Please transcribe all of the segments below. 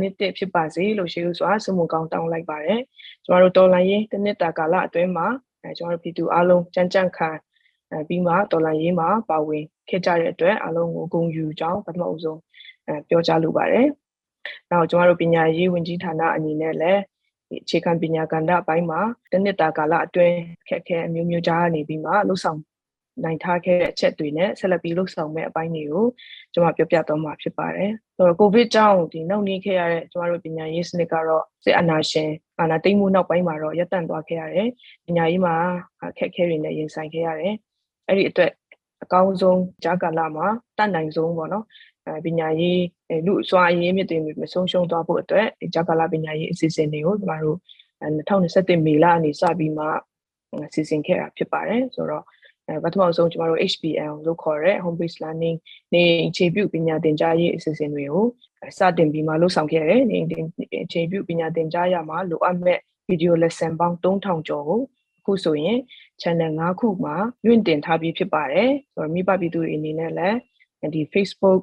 အားလုံးကိုမင်္ဂလာနှစ်တဖြစ်ပါစေလို့ရှိဦးစွာဆုမွန်ကောင်းတောင်းလိုက်ပါတယ်ကျွန်တော်တို့တော်လိုင်းရေးတစ်နှစ်တာကာလအတွင်းမှာအဲကျွန်တော်တို့ပြည်သူအားလုံးကြမ်းကြမ်းခံအဲပြီးမှတော်လိုင်းရေးမှာပါဝင်ခဲ့ကြတဲ့အတွက်အားလုံးကိုဂုဏ်ယူကြောင်းပထမဦးဆုံးအဲပြောကြားလိုပါတယ်နောက်ကျွန်တော်တို့ပညာရေးဝန်ကြီးဌာနအနေနဲ့လည်းဒီအခြေခံပညာကဏ္ဍအပိုင်းမှာတစ်နှစ်တာကာလအတွင်းခက်ခဲအမျိုးမျိုးကြားနေပြီးမှလှုပ်ဆောင်နိုင်ထားခဲ့တဲ့အချက်တွေနဲ့ဆက်လက်ပြီးလှုပ်ဆောင်မဲ့အပိုင်းတွေကို ကျွန်မပြောပြတော့မှာဖြစ်ပါတယ်။ဆိုတော့ကိုဗစ်ကြောင့်ဒီနှုတ်နှင်းခဲ့ရတဲ့ကျွန်တော်တို့ပညာရေးစနစ်ကတော့စစ်အာဏာရှင်အာဏာသိမ်းမှုနောက်ပိုင်းမှာတော့ရပ်တန့်သွားခဲ့ရတယ်။ပညာရေးမှာအခက်အခဲတွေနဲ့ရင်ဆိုင်ခဲ့ရတယ်။အဲ့ဒီအတွက်အကောင်းဆုံးကြားကာလမှာတတ်နိုင်ဆုံးပေါ့နော်အဲပညာရေးလူအစွာအရေးမြစ်တွေမဆုံးရှုံးသွားဖို့အတွက်ဂျာကာလာပညာရေးအစီအစဉ်တွေကိုကျမတို့2021မေလအနေစပြီးမှစီစဉ်ခဲ့တာဖြစ်ပါတယ်ဆိုတော့ အဲပထမဆုံးကျမတို့ HBL လို့ခေါ်တဲ့ home based learning နေအခြေပြုပညာသင်ကြားရေးအစီအစဉ်တွေကိုစတင်ပြီးမှလုပ်ဆောင်ခဲ့တယ်နေအခြေပြုပညာသင်ကြားရမှာလိုအပ်မဲ့ video lesson ပေါင်း3000ကျော်ကိုအခုဆိုရင် channel 5ခုမှာလွင့်တင်ထားပြီးဖြစ်ပါတယ်ဆိုတော့မိဘပြည်သူတွေအနေနဲ့လည်းဒီ Facebook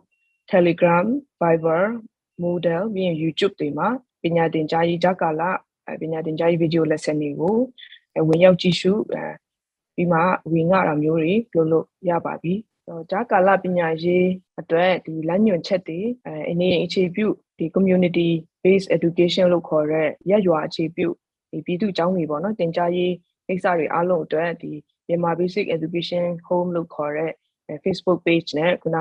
Telegram Viber Moodle ပြီးရင် YouTube တွေမှာပညာသင်ကြားရေးဂျာကာလာပညာသင်ကြားရေး video lesson တွေကိုဝင်ရောက်ကြည့်ရှု ပြီးမှဝင်ငါတာမျိုးတွေလုပ်လို့ရပါပြီ။ဂျာကာလပညာရေးအတွက်ဒီလမ်းညွှန်ချက်တွေအဲအနေအခြေပြုဒီ community based education လို့ခေါ်တဲ့ရက်ရွာအခြေပြုဒီပြည်သူ့ကျောင်းတွေပေါ့နော်တင်ကြားရေးကိစ္စတွေအားလုံးအတွက်ဒီမြန်မာ basic education home လို့ခေါ်တဲ့ Facebook page နဲ့ခုန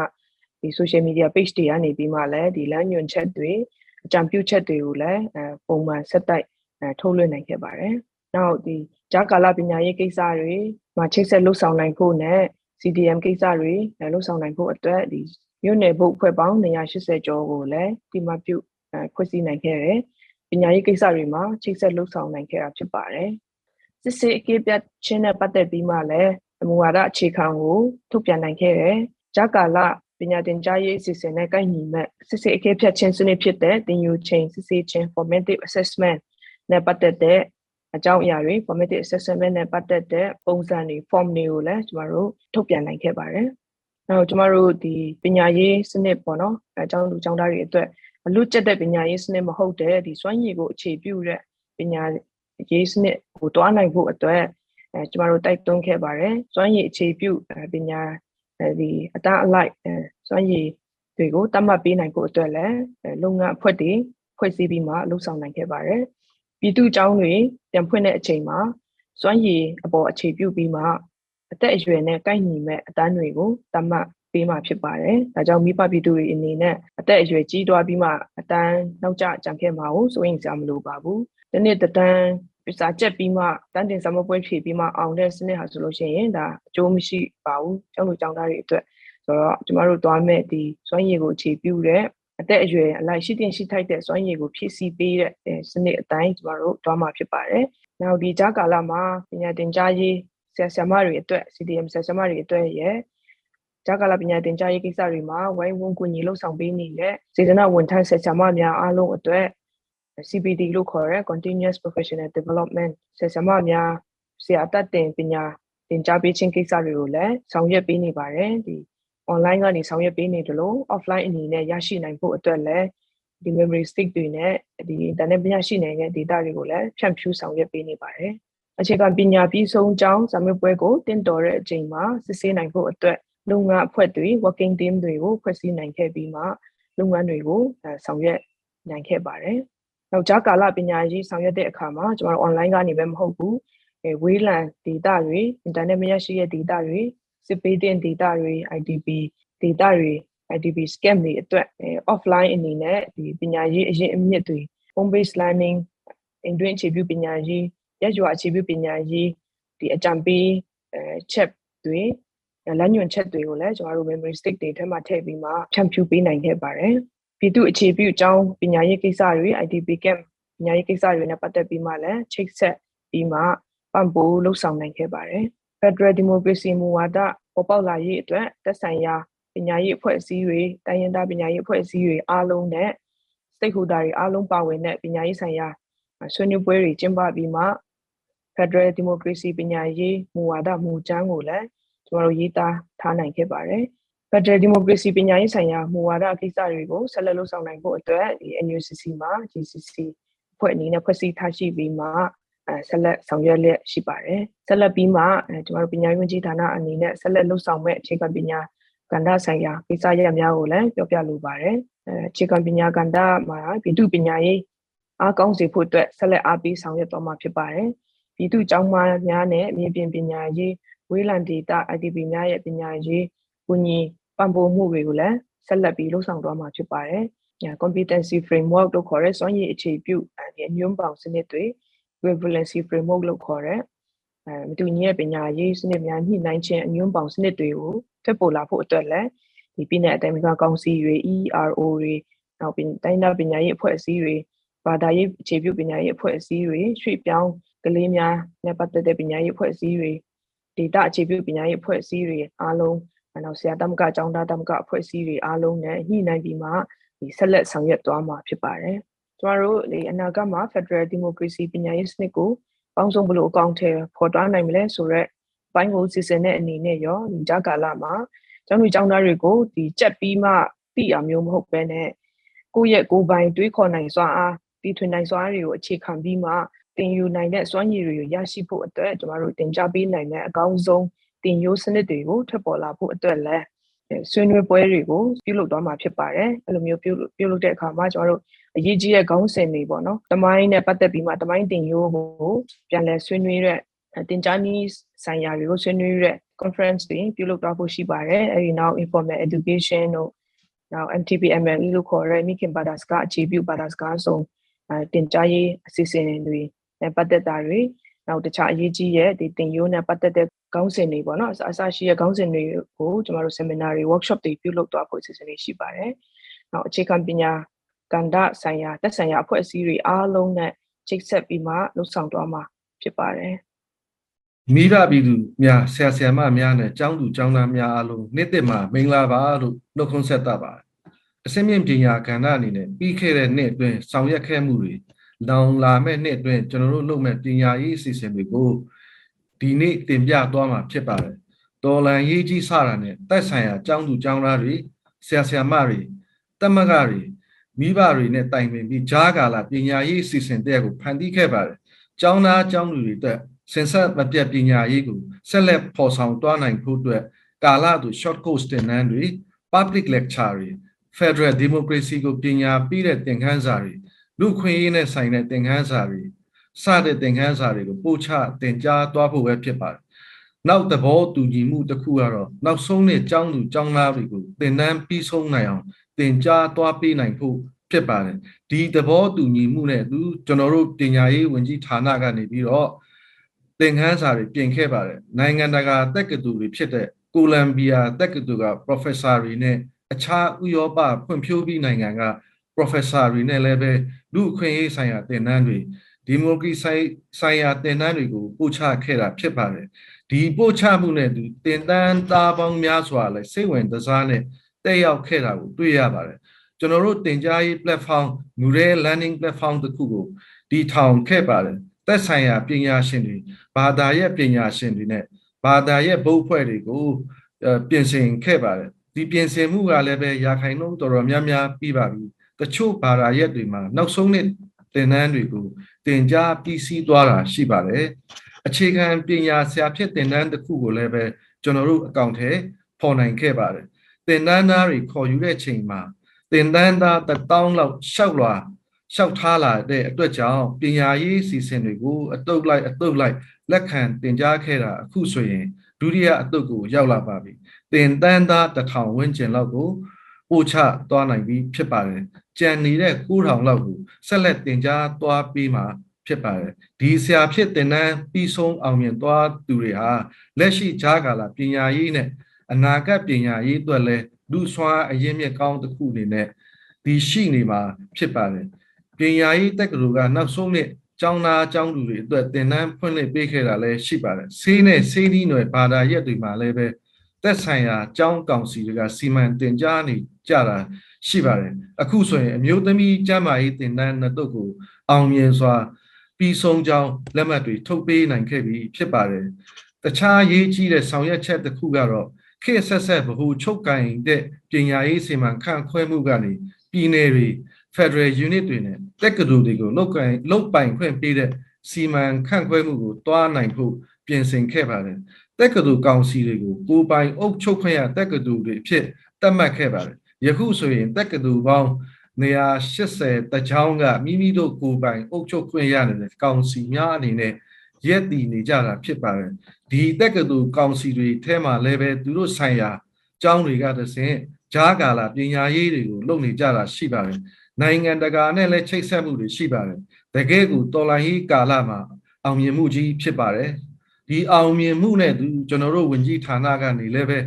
ဒီ social media page တွေကနေပြီးမှလည်းဒီလမ်းညွှန်ချက်တွေအကြံပြုချက်တွေကိုလည်းပုံမှန်ဆက်တိုက်ထုတ်လွှင့်နိုင်ခဲ့ပါတယ်။နောက်ဒီဂျာကာလပညာရေးကိစ္စတွေ မှာချိတ်ဆက်လှုပ်ဆောင်နိုင်ဖို့နဲ့ CDM ကိစ္စတွေလှုပ်ဆောင်နိုင်ဖို့အတွက်ဒီမြို့နယ်ဘုတ်ဖွဲ့ပေါင်း180ကျော်ကိုလည်းဒီမှာပြုဖွဲ့စည်းနိုင်ခဲ့တယ်။ပညာရေးကိစ္စတွေမှာချိတ်ဆက်လှုပ်ဆောင်နိုင်ခဲ့တာဖြစ်ပါတယ်။စစ်စစ်အကေးပြတ်ချင်းနဲ့ပတ်သက်ပြီးမှလည်းမူဝါဒအခြေခံကိုထုတ်ပြန်နိုင်ခဲ့တယ်။ဂျာကာလပညာသင်ကြားရေးအစီအစဉ်နဲ့ကိုက်ညီမဲ့စစ်စစ်အကေးဖြတ်ခြင်းစနစ်ဖြစ်တဲ့သင်ယူချိန်စစ်စစ်ချင်း formative assessment နဲ့ပတ်သက်တဲ့ အကြောင်းအရာတွေ formative assessment နဲ့ပတ်သက်တဲ့ပုံစံတွေ form တွေကိုလည်းကျမတို့ထုတ်ပြန်နိုင်ခဲ့ပါတယ်။နောက်ကျမတို့ဒီပညာရေးစနစ်ပေါ့နော်အကြောင်းလူကျောင်းသားတွေအတွက်အလွတ်ကျက်တဲ့ပညာရေးစနစ်မဟုတ်တဲ့ဒီစွမ်းရည်ကိုအခြေပြုတဲ့ပညာရေးစနစ်ကိုတွားနိုင်ဖို့အတွက်အဲကျမတို့တိုက်တွန်းခဲ့ပါတယ်။စွမ်းရည်အခြေပြုပညာဒီအတန်းအလိုက်စွမ်းရည်တွေကိုတတ်မှတ်ပေးနိုင်ဖို့အတွက်လည်းလုပ်ငန်းအဖွဲ့တွေဖွဲ့စည်းပြီးမှလှုပ်ဆောင်နိုင်ခဲ့ပါတယ်။ ပြည်သူ့ကျောင်းတွေပြန်ဖွင့်တဲ့အချိန်မှာစွမ်းရည်အပေါ်အခြေပြုပြီးမှအသက်အရွယ်နဲ့ကိုက်ညီမဲ့အတန်းတွေကိုတတ်မှတ်ပေးမှဖြစ်ပါတယ်။ဒါကြောင့်မိဘပြည်သူတွေအနေနဲ့အသက်အရွယ်ကြီးသွားပြီးမှအတန်းနောက်ကျကြံခဲ့မှာကိုစိုးရင်စရာမလိုပါဘူး။ဒီနေ့တတန်းပစာချက်ပြီးမှတန်းတင်စမပွဲဖြည့်ပြီးမှအောင်တဲ့စနစ်ဟာဆိုလို့ရှိရင်ဒါအကျိုးမရှိပါဘူး။ကျောင်းလူကျောင်းသားတွေအတွက်ဆိုတော့ကျမတို့သွားမဲ့ဒီစွမ်းရည်ကိုအခြေပြုတဲ့ အသက်အရွယ်အလိုက်ရှိတင်ရှိထိုက်တဲ့စွမ်းရည်ကိုဖြည့်ဆည်းပေးတဲ့စနစ်အတိုင်းကျမတို့တွားမှာဖြစ်ပါတယ်။နောက်ဒီကြားကာလမှာပညာသင်ကြားရေးဆရာဆရာမတွေအတွက် CDM ဆရာဆရာမတွေအတွက်ရဲ့ကြားကာလပညာသင်ကြားရေးကိစ္စတွေမှာဝိုင်းဝန်းကူညီလှုပ်ဆောင်ပေးနေတဲ့စေတနာဝန်ထမ်းဆရာဆရာမများအားလုံးအတွက် CPD လို့ခေါ်တဲ့ Continuous Professional Development ဆရာဆရာမများဆရာတတ်တင်ပညာသင်ကြားပေးခြင်းကိစ္စတွေကိုလည်းဆောင်ရွက်ပေးနေပါတယ်ဒီ online ကနေဆောင်ရွက်ပေးနေတယ်လို့ offline အနေနဲ့ရရှိနိုင်ဖို့အတွက်လည်းဒီ memory stick တွေနဲ့ဒီ internet မရရှိနိုင်တဲ့ data တွေကိုလည်းဖြန့်ဖြူးဆောင်ရွက်ပေးနေပါတယ်။အခြေခံပညာပြီးဆုံးကြောင်းစာမေးပွဲကိုတင်တော်တဲ့အချိန်မှာစစ်ဆေးနိုင်ဖို့အတွက်လုပ်ငန်းအဖွဲ့တွေ working team တွေကိုဖွဲ့စည်းနိုင်ခဲ့ပြီးမှလုပ်ငန်းတွေကိုဆောင်ရွက်နိုင်ခဲ့ပါတယ်။နောက်ကြားကာလပညာရေးဆောင်ရွက်တဲ့အခါမှာကျွန်တော်တို့ online ကနေပဲမဟုတ်ဘူး။ဝေးလံ data တွေ internet မရရှိတဲ့ data တွေ စစ်ပေးတဲ့ data တွေ IDP data တွေ IDP scam တွေအတွက် offline အနေနဲ့ဒီပညာရေးအရင်အမြင့်တွေ home based learning အင်တွင်းအခြေပြုပညာရေးရက်ရွာအခြေပြုပညာရေးဒီအကြံပေးအဲ chat တွေလမ်းညွှန်ချက်တွေကိုလည်းကျွန်တော်တို့ memory stick တွေထဲမှာထည့်ပြီးမှဖြန့်ဖြူးပေးနိုင်ခဲ့ပါတယ်ပြည်သူအခြေပြုအကြောင်းပညာရေးကိစ္စတွေ IDP camp ပညာရေးကိစ္စတွေနဲ့ပတ်သက်ပြီးမှလည်းချိတ်ဆက်ပြီးမှပံ့ပိုးလှုပ်ဆောင်နိုင်ခဲ့ပါတယ် Federal Democracy မူဝါဒပေါ်ပေါက်လာရေးအတွက်သက်ဆိုင်ရာပညာရေးအဖွဲ့အစည်းတွေတိုင်းရင်းသားပညာရေးအဖွဲ့အစည်းတွေအားလုံးနဲ့ stakeholder တွေအားလုံးပါဝင်တဲ့ပညာရေးဆိုင်ရာဆွေးနွေးပွဲတွေကျင်းပပြီးမှ Federal Democracy ပညာရေးမူဝါဒမူကြမ်းကိုလည်းကျွန်တော်တို့ရေးသားထားနိုင်ခဲ့ပါတယ်။ Federal Democracy ပညာရေးဆိုင်ရာမူဝါဒကိစ္စတွေကိုဆက်လက်လုပ်ဆောင်နိုင်ဖို့အတွက်ဒီ NUCC မှာ GCC ဖွဲ့အနေနဲ့ဖွဲ့စည်းထားရှိပြီးမှ အဲဆက်လက်ဆောင်ရွက်လျက်ရှိပါတယ်ဆက်လက်ပြီးမှအဲကျွန်တော်တို့ပညာရေးဝန်ကြီးဌာနအနေနဲ့ဆက်လက်လုပ်ဆောင်မဲ့အခြေခံပညာကဏ္ဍဆိုင်ရာကိစ္စရပ်များကိုလည်းပြောပြလိုပါတယ်အဲအခြေခံပညာကဏ္ဍမှာပြည်သူပညာရေးအားကောင်းစေဖို့အတွက်ဆက်လက်အားပေးဆောင်ရွက်သွားမှာဖြစ်ပါတယ်ပြည်သူကျောင်းသားများနဲ့မြေပြင်ပညာရေးဝေးလံဒေတာ IDP များရဲ့ပညာရေးဝန်ကြီးပံ့ပိုးမှုတွေကိုလည်းဆက်လက်ပြီးလှုပ်ဆောင်သွားမှာဖြစ်ပါတယ်။ competency framework လို့ခေါ်တဲ့စွမ်းရည်အခြေပြုဒီအညွှန်းပေါင်းစနစ်တွေ equivalency framework လို့ခေါ်တဲ့အဲမတူညီတဲ့ပညာရေးစနစ်များညှိနှိုင်းခြင်းအညွှန်းပေါင်းစနစ်တွေကိုထပ်ပေါ်လာဖို့အတွက်လည်းဒီပြည်내အတိုင်းအမြကောင်စီတွေ ERO တွေနောက်ပြီးတိုင်းဒေသပညာရေးအဖွဲ့အစည်းတွေဘာသာရေးအခြေပြုပညာရေးအဖွဲ့အစည်းတွေရွှေ့ပြောင်းကလေးများနဲ့ပတ်သက်တဲ့ပညာရေးအဖွဲ့အစည်းတွေဒေတာအခြေပြုပညာရေးအဖွဲ့အစည်းတွေအားလုံးနောက်ဆရာတမကကျောင်းသားတမကအဖွဲ့အစည်းတွေအားလုံးနဲ့ညှိနှိုင်းပြီးမှဒီဆက်လက်ဆောင်ရွက်သွားမှာဖြစ်ပါတယ်။ ကျမတို့ဒီအနာဂတ်မှာ Federal Democracy ပညာရေးစနစ်ကိုပေါင်းစုံဘလို့အကောင့်ထဲပေါ်တွားနိုင်မလဲဆိုတော့ဘိုင်းကိုစီစဉ်တဲ့အနေနဲ့ရောဒီကြာကာလမှာကျောင်းသူကျောင်းသားတွေကိုဒီကြက်ပြီးမှသိအောင်မျိုးမဟုတ်ပဲနဲ့ကိုယ့်ရဲ့ကိုယ်ပိုင်တွေးခေါ်နိုင်စွာအားတီထွင်နိုင်စွာတွေကိုအခြေခံပြီးမှတင်ယူနိုင်တဲ့စွမ်းရည်တွေကိုရရှိဖို့အတွက်ကျမတို့တင် जा ပေးနိုင်တဲ့အကောင်းဆုံးတင်ယိုးစနစ်တွေကိုထွက်ပေါ်လာဖို့အတွက်လည်းဆွေးနွေးပွဲတွေကိုပြုလုပ်သွားမှာဖြစ်ပါတယ်အဲ့လိုမျိုးပြုပြုလုပ်တဲ့အခါမှာကျွန်တော်တို့ အရေးကြီးတဲ့ခေါင်းစဉ်တွေပေါ့နော်တမိုင်းနဲ့ပတ်သက်ပြီးမှတမိုင်းတင်ယိုးကိုပြန်လည်ဆွေးနွေးတဲ့တင်ကြားနည်းဆိုင်ရာတွေကိုဆွေးနွေးတဲ့ conference တွေပြုလုပ်သွားဖို့ရှိပါတယ်အဲ့ဒီနောက် informal education တို့နောက် MTPML လို့ခေါ်တဲ့မိခင်ဘာသာစကားအခြေပြုဘာသာစကားဆုံးတင်ကြားရေးအစီအစဉ်တွေနဲ့ပတ်သက်တာတွေနောက်တခြားအရေးကြီးရဲ့ဒီတင်ယိုးနဲ့ပတ်သက်တဲ့ခေါင်းစဉ်တွေပေါ့နော်အစရှိရဲ့ခေါင်းစဉ်တွေကိုကျမတို့ seminar တွေ workshop တွေပြုလုပ်သွားဖို့အစီအစဉ်တွေရှိပါတယ်။နောက်အခြေခံပညာ ကဏ္ဍဆိုင်ရာတက်ဆိုင်ရာအဖွဲ့အစည်းတွေအားလုံးနဲ့ချိတ်ဆက်ပြီးမှလှုပ်ဆောင်သွားမှာဖြစ်ပါတယ်။မိဘပြည်သူများဆရာဆရာမများနဲ့ကျောင်းသူကျောင်းသားများအားလုံးနေ့တစ်မှာမင်္ဂလာပါလို့နှုတ်ခွန်းဆက်တာပါ။အစင်းမြင့်ပညာကဏ္ဍအနေနဲ့ပြီးခဲ့တဲ့နှစ်အတွင်းဆောင်ရွက်ခဲ့မှုတွေလောင်လာမဲ့နှစ်အတွင်းကျွန်တော်တို့လုပ်မဲ့ပညာရေးအစီအစဉ်တွေကိုဒီနေ့တင်ပြသွားမှာဖြစ်ပါတယ်တော်လန်ရေးကြီးစတာနဲ့တက်ဆိုင်ရာကျောင်းသူကျောင်းသားတွေဆရာဆရာမတွေတမကတွေ မိဘတွေနဲ့တိုင်ပင်ပြီးဂျားကာလာပညာရေးအစီအစဉ်တရက်ကိုဖန်တီးခဲ့ပါတယ်ကျောင်းသားကျောင်းသူတွေအတွက်စင်ဆက်မပြတ်ပညာရေးကိုဆက်လက်ဖော်ဆောင်တွားနိုင်ဖို့အတွက်ကာလသူ short course သင်တန်းတွေ public lecture တွေ Federal Democracy ကိုပညာပြီးတဲ့သင်ခန်းစာတွေလူခွင့်ရေးနဲ့ဆိုင်တဲ့သင်ခန်းစာတွေစတဲ့သင်ခန်းစာတွေကိုပို့ချသင်ကြားသွားဖို့ပဲဖြစ်ပါတယ်။နောက်သဘောတူညီမှုတစ်ခုကတော့နောက်ဆုံးနှစ်ကျောင်းသူကျောင်းသားတွေကိုသင်တန်းပြီးဆုံးနိုင်အောင် သင်ကြားသွားပေးနိုင်ဖို့ဖြစ်ပါတယ်။ဒီသဘောတူညီမှုနဲ့သူကျွန်တော်တို့ပညာရေးဝန်ကြီးဌာနကနေပြီးတော့သင်ခန်းစာတွေပြင်ခဲ့ပါတယ်။နိုင်ငံတကာတက္ကသိုလ်တွေဖြစ်တဲ့ကိုလံဘီယာတက္ကသိုလ်က professor တွေနဲ့အခြားဥရောပဖွံ့ဖြိုးပြီးနိုင်ငံက professor တွေနဲ့လည်းပဲလူအခွင့်အရေးဆိုင်ရာသင်တန်းတွေဒီမိုကရေစီဆိုင်ရာသင်တန်းတွေကိုပို့ချခဲ့တာဖြစ်ပါတယ်ဒီပို့ချမှုနဲ့သူသင်တန်းသားပေါင်းများစွာလဲစိတ်ဝင်စားနဲ့ တက်ရောက်ခဲ့တာကိုတွေ့ရပါတယ်ကျွန်တော်တို့သင်ကြားရေး platform Mure Learning Platform တခုကိုဒီထောင်ခဲ့ပါတယ်သက်ဆိုင်ရာပညာရှင်တွေဘာသာရဲ့ပညာရှင်တွေနဲ့ဘာသာရဲ့ဘုတ်ဖွဲ့တွေကိုပြင်ဆင်ခဲ့ပါတယ်ဒီပြင်ဆင်မှုကလည်းပဲရာခိုင်နှုန်းတော်တော်များများပြီးပါပြီတချို့ဘာသာရက်တွေမှာနောက်ဆုံးနှစ်သင်တန်းတွေကိုသင်ကြားပြီးစီးသွားတာရှိပါတယ်အခြေခံပညာဆရာဖြစ်သင်တန်းတစ်ခုကိုလည်းပဲကျွန်တော်တို့အကောင့်ထဲဖော်နိုင်ခဲ့ပါတယ် သင်တန်းသားတွေခေါ်ယူတဲ့ချိန်မှာသင်တန်းသားတစ်တောင်းလောက်ရှောက်လာရှောက်ထားလာတဲ့အတွက်ကြောင့်ပညာရေးစီစဉ်တွေကိုအတုပ်လိုက်အတုပ်လိုက်လက်ခံတင်ကြားခဲ့တာအခုဆိုရင်ဒုတိယအတုပ်ကိုရောက်လာပါပြီသင်တန်းသားတစ်ထောင်ဝန်းကျင်လောက်ကိုပို့ချသွားနိုင်ပြီဖြစ်ပါတယ်ကြံနေတဲ့9000လောက်ကိုဆက်လက်တင် जा သွားပြီးမှဖြစ်ပါတယ်ဒီဆရာဖြစ်တင်တန်းပြီးဆုံးအောင်မြင်သွားသူတွေဟာလက်ရှိဂျားကာလာပညာရေးနဲ့ အနာဂတ်ပညာရေးအတွက်လဲလူဆွမ်းအရင်မြင့်ကောင်းတစ်ခုအနေနဲ့ဒီရှိနေမှာဖြစ်ပါတယ်ပညာရေးတက္ကသိုလ်ကနောက်ဆုံးနှစ်ကျောင်းသားကျောင်းသူတွေအတွက်သင်တန်းဖွင့်လှစ်ပေးခဲ့တာလည်းရှိပါတယ်ဆေးနဲ့ဆေးဒီနွယ်ဘာသာရက်တွေမှာလည်းပဲသက်ဆိုင်ရာကျောင်းကောင်စီတွေကစီမံတင်ကြားနေကြတာရှိပါတယ်အခုဆိုရင်အမျိုးသမီးကျန်းမာရေးသင်တန်းနှစ်တုပ်ကိုအောင်မြင်စွာပြီးဆုံးကြောင်းလက်မှတ်တွေထုတ်ပေးနိုင်ခဲ့ပြီဖြစ်ပါတယ်တခြားရေးကြီးတဲ့ဆောင်ရွက်ချက်တစ်ခုကတော့ ခခေတ်ဆက်ဆက်ဗဟိုချုပ်ကင်တဲ့ပညာရေးစီမံခန့်ခွဲမှုကနေပြည်နယ်တွေ Federal Unit တွေနဲ့တက္ကသိုလ်တွေကိုလောက်ကင်လောက်ပိုင်ခွင့်ပေးတဲ့စီမံခန့်ခွဲမှုကိုတွားနိုင်ဖို့ပြင်ဆင်ခဲ့ပါတယ်တက္ကသိုလ်ကောင်စီတွေကိုကိုယ်ပိုင်အုပ်ချုပ်ခွင့်ရတက္ကသိုလ်တွေအဖြစ်သတ်မှတ်ခဲ့ပါတယ်ယခုဆိုရင်တက္ကသိုလ်ပေါင်း180တကြောင်းကမိမိတို့ကိုယ်ပိုင်အုပ်ချုပ်ခွင့်ရနေတဲ့ကောင်စီများအနေနဲ့ ရက်တည်နေကြတာဖြစ်ပါတယ်ဒီတက္ကသိုလ်ကောင်စီတွေထဲမှာလည်းပဲသူတို့ဆိုင်ရာကျောင်းတွေကတဆင့်ဂျားကာလာပညာရေးတွေကိုလုပ်နေကြတာရှိပါတယ်နိုင်ငံတကာနဲ့လည်းချိတ်ဆက်မှုတွေရှိပါတယ်တကယ်ကိုတော်လိုင်းရေးကာလမှာအောင်မြင်မှုကြီးဖြစ်ပါတယ်ဒီအောင်မြင်မှုနဲ့သူကျွန်တော်တို့ဝင်ကြီးဌာနကနေလည်းပဲ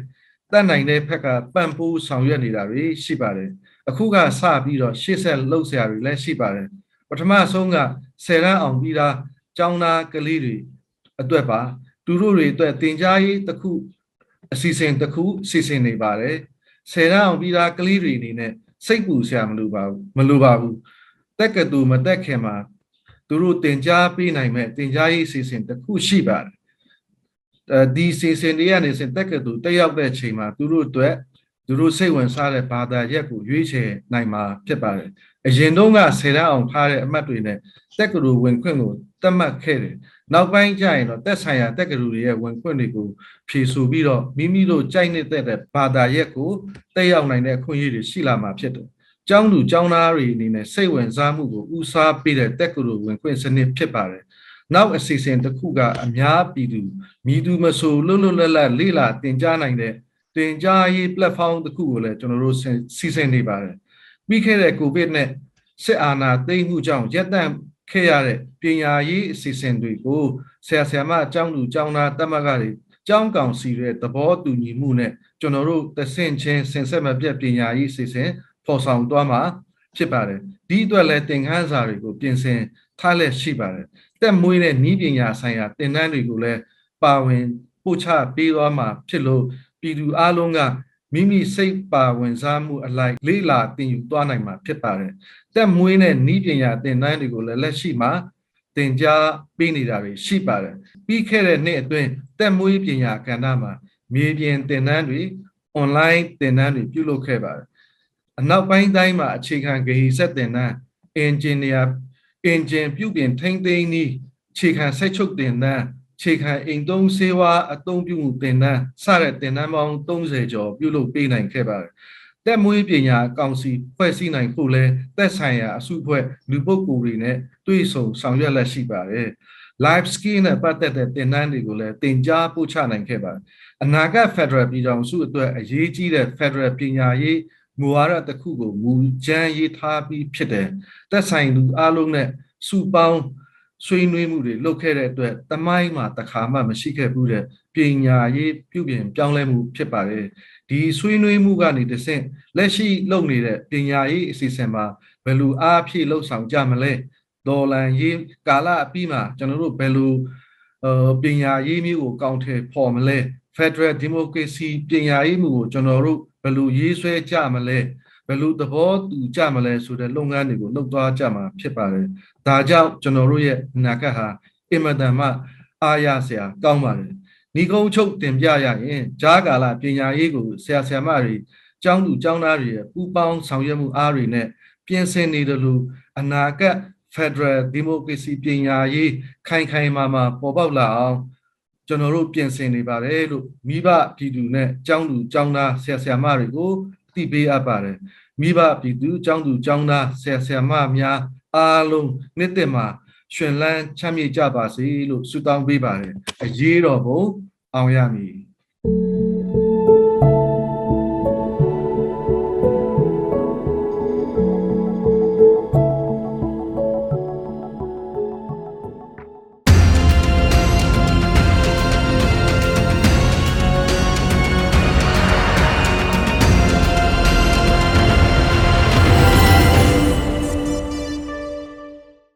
တတ်နိုင်တဲ့ဘက်ကပံ့ပိုးဆောင်ရွက်နေတာတွေရှိပါတယ်အခုကစပြီးတော့ရှေ့ဆက်လှုပ်ရှားတွေလည်းရှိပါတယ်ပထမဆုံးကဆယ်ရန်အောင်ပြီးသား ကျောင်းသားကလေးတွေအတွက်ပါသူတို့တွေအတွက်တင် जा ရေးတစ်ခုအစီအစဉ်တစ်ခုစီစဉ်နေပါတယ်ဆယ်ရန်အောင်ပြီးသားကလေးတွေအနေနဲ့စိတ်ပူစရာမလိုပါဘူးမလိုပါဘူးတက်ကတူမတက်ခင်မှာသူတို့တင် जा ပေးနိုင်မဲ့တင် जा ရေးအစီအစဉ်တစ်ခုရှိပါတယ်အဲဒီစီစဉ်တွေကနေစတက်ကတူတက်ရောက်တဲ့ချိန်မှာသူတို့အတွက်သူတို့စိတ်ဝင်စားတဲ့ဘာသာရက်ကိုရွေးချယ်နိုင်မှာဖြစ်ပါတယ် အရင်တုန်းကဆယ်တန်းအောင်ဖားတဲ့အမတ်တွေနဲ့တက်ကတူဝင်ခွင့်ကိုတတ်မှတ်ခဲ့တယ်နောက်ပိုင်းကျရင်တော့တက်ဆိုင်ရာတက်ကတူတွေရဲ့ဝင်ခွင့်တွေကိုဖြေဆိုပြီးတော့မိမိတို့ကြိုက်နေတဲ့ဘာသာရက်ကိုတက်ရောက်နိုင်တဲ့အခွင့်အရေးတွေရှိလာမှာဖြစ်တယ်ကျောင်းသူကျောင်းသားတွေအနေနဲ့စိတ်ဝင်စားမှုကိုဦးစားပေးတဲ့တက်ကတူဝင်ခွင့်စနစ်ဖြစ်ပါတယ်နောက်အစီအစဉ်တစ်ခုကအများပြည်သူမြည်သူမဆိုလွတ်လွတ်လပ်လပ်လေ့လာသင်ကြားနိုင်တဲ့သင်ကြားရေး platform တစ်ခုကိုလည်းကျွန်တော်တို့စီစဉ်နေပါတယ် ပြီးခဲ့တဲ့ covid နဲ့စစ်အာဏာသိမ်းမှုကြောင့်ရပ်တန့်ခဲ့ရတဲ့ပညာရေးအစီအစဉ်တွေကိုဆရာဆရာမအကြောင်းသူအကြောင်းသားတမကတွေကျောင်းကောင်စီရဲ့သဘောတူညီမှုနဲ့ကျွန်တော်တို့တဆင့်ချင်းဆင်ဆက်မပြတ်ပညာရေးအစီအစဉ်ဖော်ဆောင်သွားမှာဖြစ်ပါတယ်ဒီအတွက်လည်းသင်ခန်းစာတွေကိုပြင်ဆင်ထားလက်ရှိပါတယ်တက်မွေးတဲ့ဤပညာဆိုင်ရာသင်တန်းတွေကိုလည်းပါဝင်ပို့ချပေးသွားမှာဖြစ်လို့ပြည်သူအလုံးက မိမိစိတ်ပါဝင်စားမှုအလိုက်လေးလာသင်ယူသွားနိုင်မှာဖြစ်ပါတယ်တက်မွေးတဲ့ဤပညာသင်တန်းတွေကိုလည်းလက်ရှိမှာသင်ကြားပေးနေတာတွေရှိပါတယ်ပြီးခဲ့တဲ့နှစ်အတွင်းတက်မွေးပညာကဏ္ဍမှာမြေပြင်သင်တန်းတွေ online သင်တန်းတွေပြုလုပ်ခဲ့ပါတယ်အနောက်ပိုင်းတိုင်းမှာအခြေခံဂဟိဆက်သင်တန်း engineer engine ပြုပြင်ထိန်းသိမ်းနည်းအခြေခံဆက်ချုပ်သင်တန်း ခြေခံအိမ်သုံးဆေးဝါးအသုံးပြုမှုသင်တန်းစတဲ့သင်တန်းပေါင်း30ကျော်ပြုလုပ်ပေးနိုင်ခဲ့ပါတယ်။တက်မွေးပညာအကောင်စီဖွဲ့စည်းနိုင်ဖို့လဲတက်ဆိုင်ရာအစုအဖွဲ့လူပုဂ္ဂိုလ်တွေနဲ့တွေ့ဆုံဆောင်ရွက်လက်ရှိပါတယ်။ live skill နဲ့ပတ်သက်တဲ့သင်တန်းတွေကိုလည်းသင်ကြားပို့ချနိုင်ခဲ့ပါတယ်။အနာဂတ် Federal ပြည်ထောင်စုအတွက်အရေးကြီးတဲ့ Federal ပညာရေးမူဝါဒတစ်ခုကိုမူကြမ်းရေးထားပြီးဖြစ်တယ်။တက်ဆိုင်သူအားလုံးနဲ့စုပေါင်း ဆွေးနွေးမှုတွေလုပ်ခဲ့တဲ့အတွက်တမိုင်းမှာတခါမှမရှိခဲ့ဘူးတဲ့ပညာရေးပြုပြင်ပြောင်းလဲမှုဖြစ်ပါတယ်ဒီဆွေးနွေးမှုကနေတဆင့်လက်ရှိလုပ်နေတဲ့ပညာရေးအစီအစဉ်မှာဘယ်လိုအားဖြည့်လှုပ်ဆောင်ကြမလဲဒေါ်လန်ရေးကာလအပြီးမှာကျွန်တော်တို့ဘယ်လို呃ပညာရေးမျိုးကိုကောင်းထဲပေါ်မလဲ Federal Democracy ပညာရေးမှုကိုကျွန်တော်တို့ဘယ်လိုရေးဆွဲကြမလဲ ဘယ်လိုသဘောတူကြမလဲဆိုတဲ့လုပ်ငန်းတွေကိုလုပ်သွားကြမှာဖြစ်ပါတယ်။ဒါကြောင့်ကျွန်တော်တို့ရဲ့အနာဂတ်ဟာအင်မတန်မှအားရစရာကောင်းပါတယ်။ဏီကုန်းချုပ်တင်ပြရရင်ဂျားကာလပညာရေးကိုဆရာဆရာမတွေကျောင်းသူကျောင်းသားတွေရဲ့ပူးပေါင်းဆောင်ရွက်မှုအားတွေနဲ့ပြင်ဆင်နေတယ်လို့အနာဂတ် Federal Democracy ပညာရေးခိုင်ခိုင်မာမာပေါ်ပေါက်လာအောင်ကျွန်တော်တို့ပြင်ဆင်နေပါတယ်လို့မိဘပြည်သူနဲ့ကျောင်းသူကျောင်းသားဆရာဆရာမတွေကို သိပေးအပ်ပါတယ်မိဘပြည်သူကျောင်းသူကျောင်းသားဆရာဆရာမများအားလုံးနှစ်သက်မှာရှင်လန်းချမ်းမြေ့ကြပါစေလို့ဆုတောင်းပေးပါတယ်အရေးတော်ဘုံအောင်ရမည်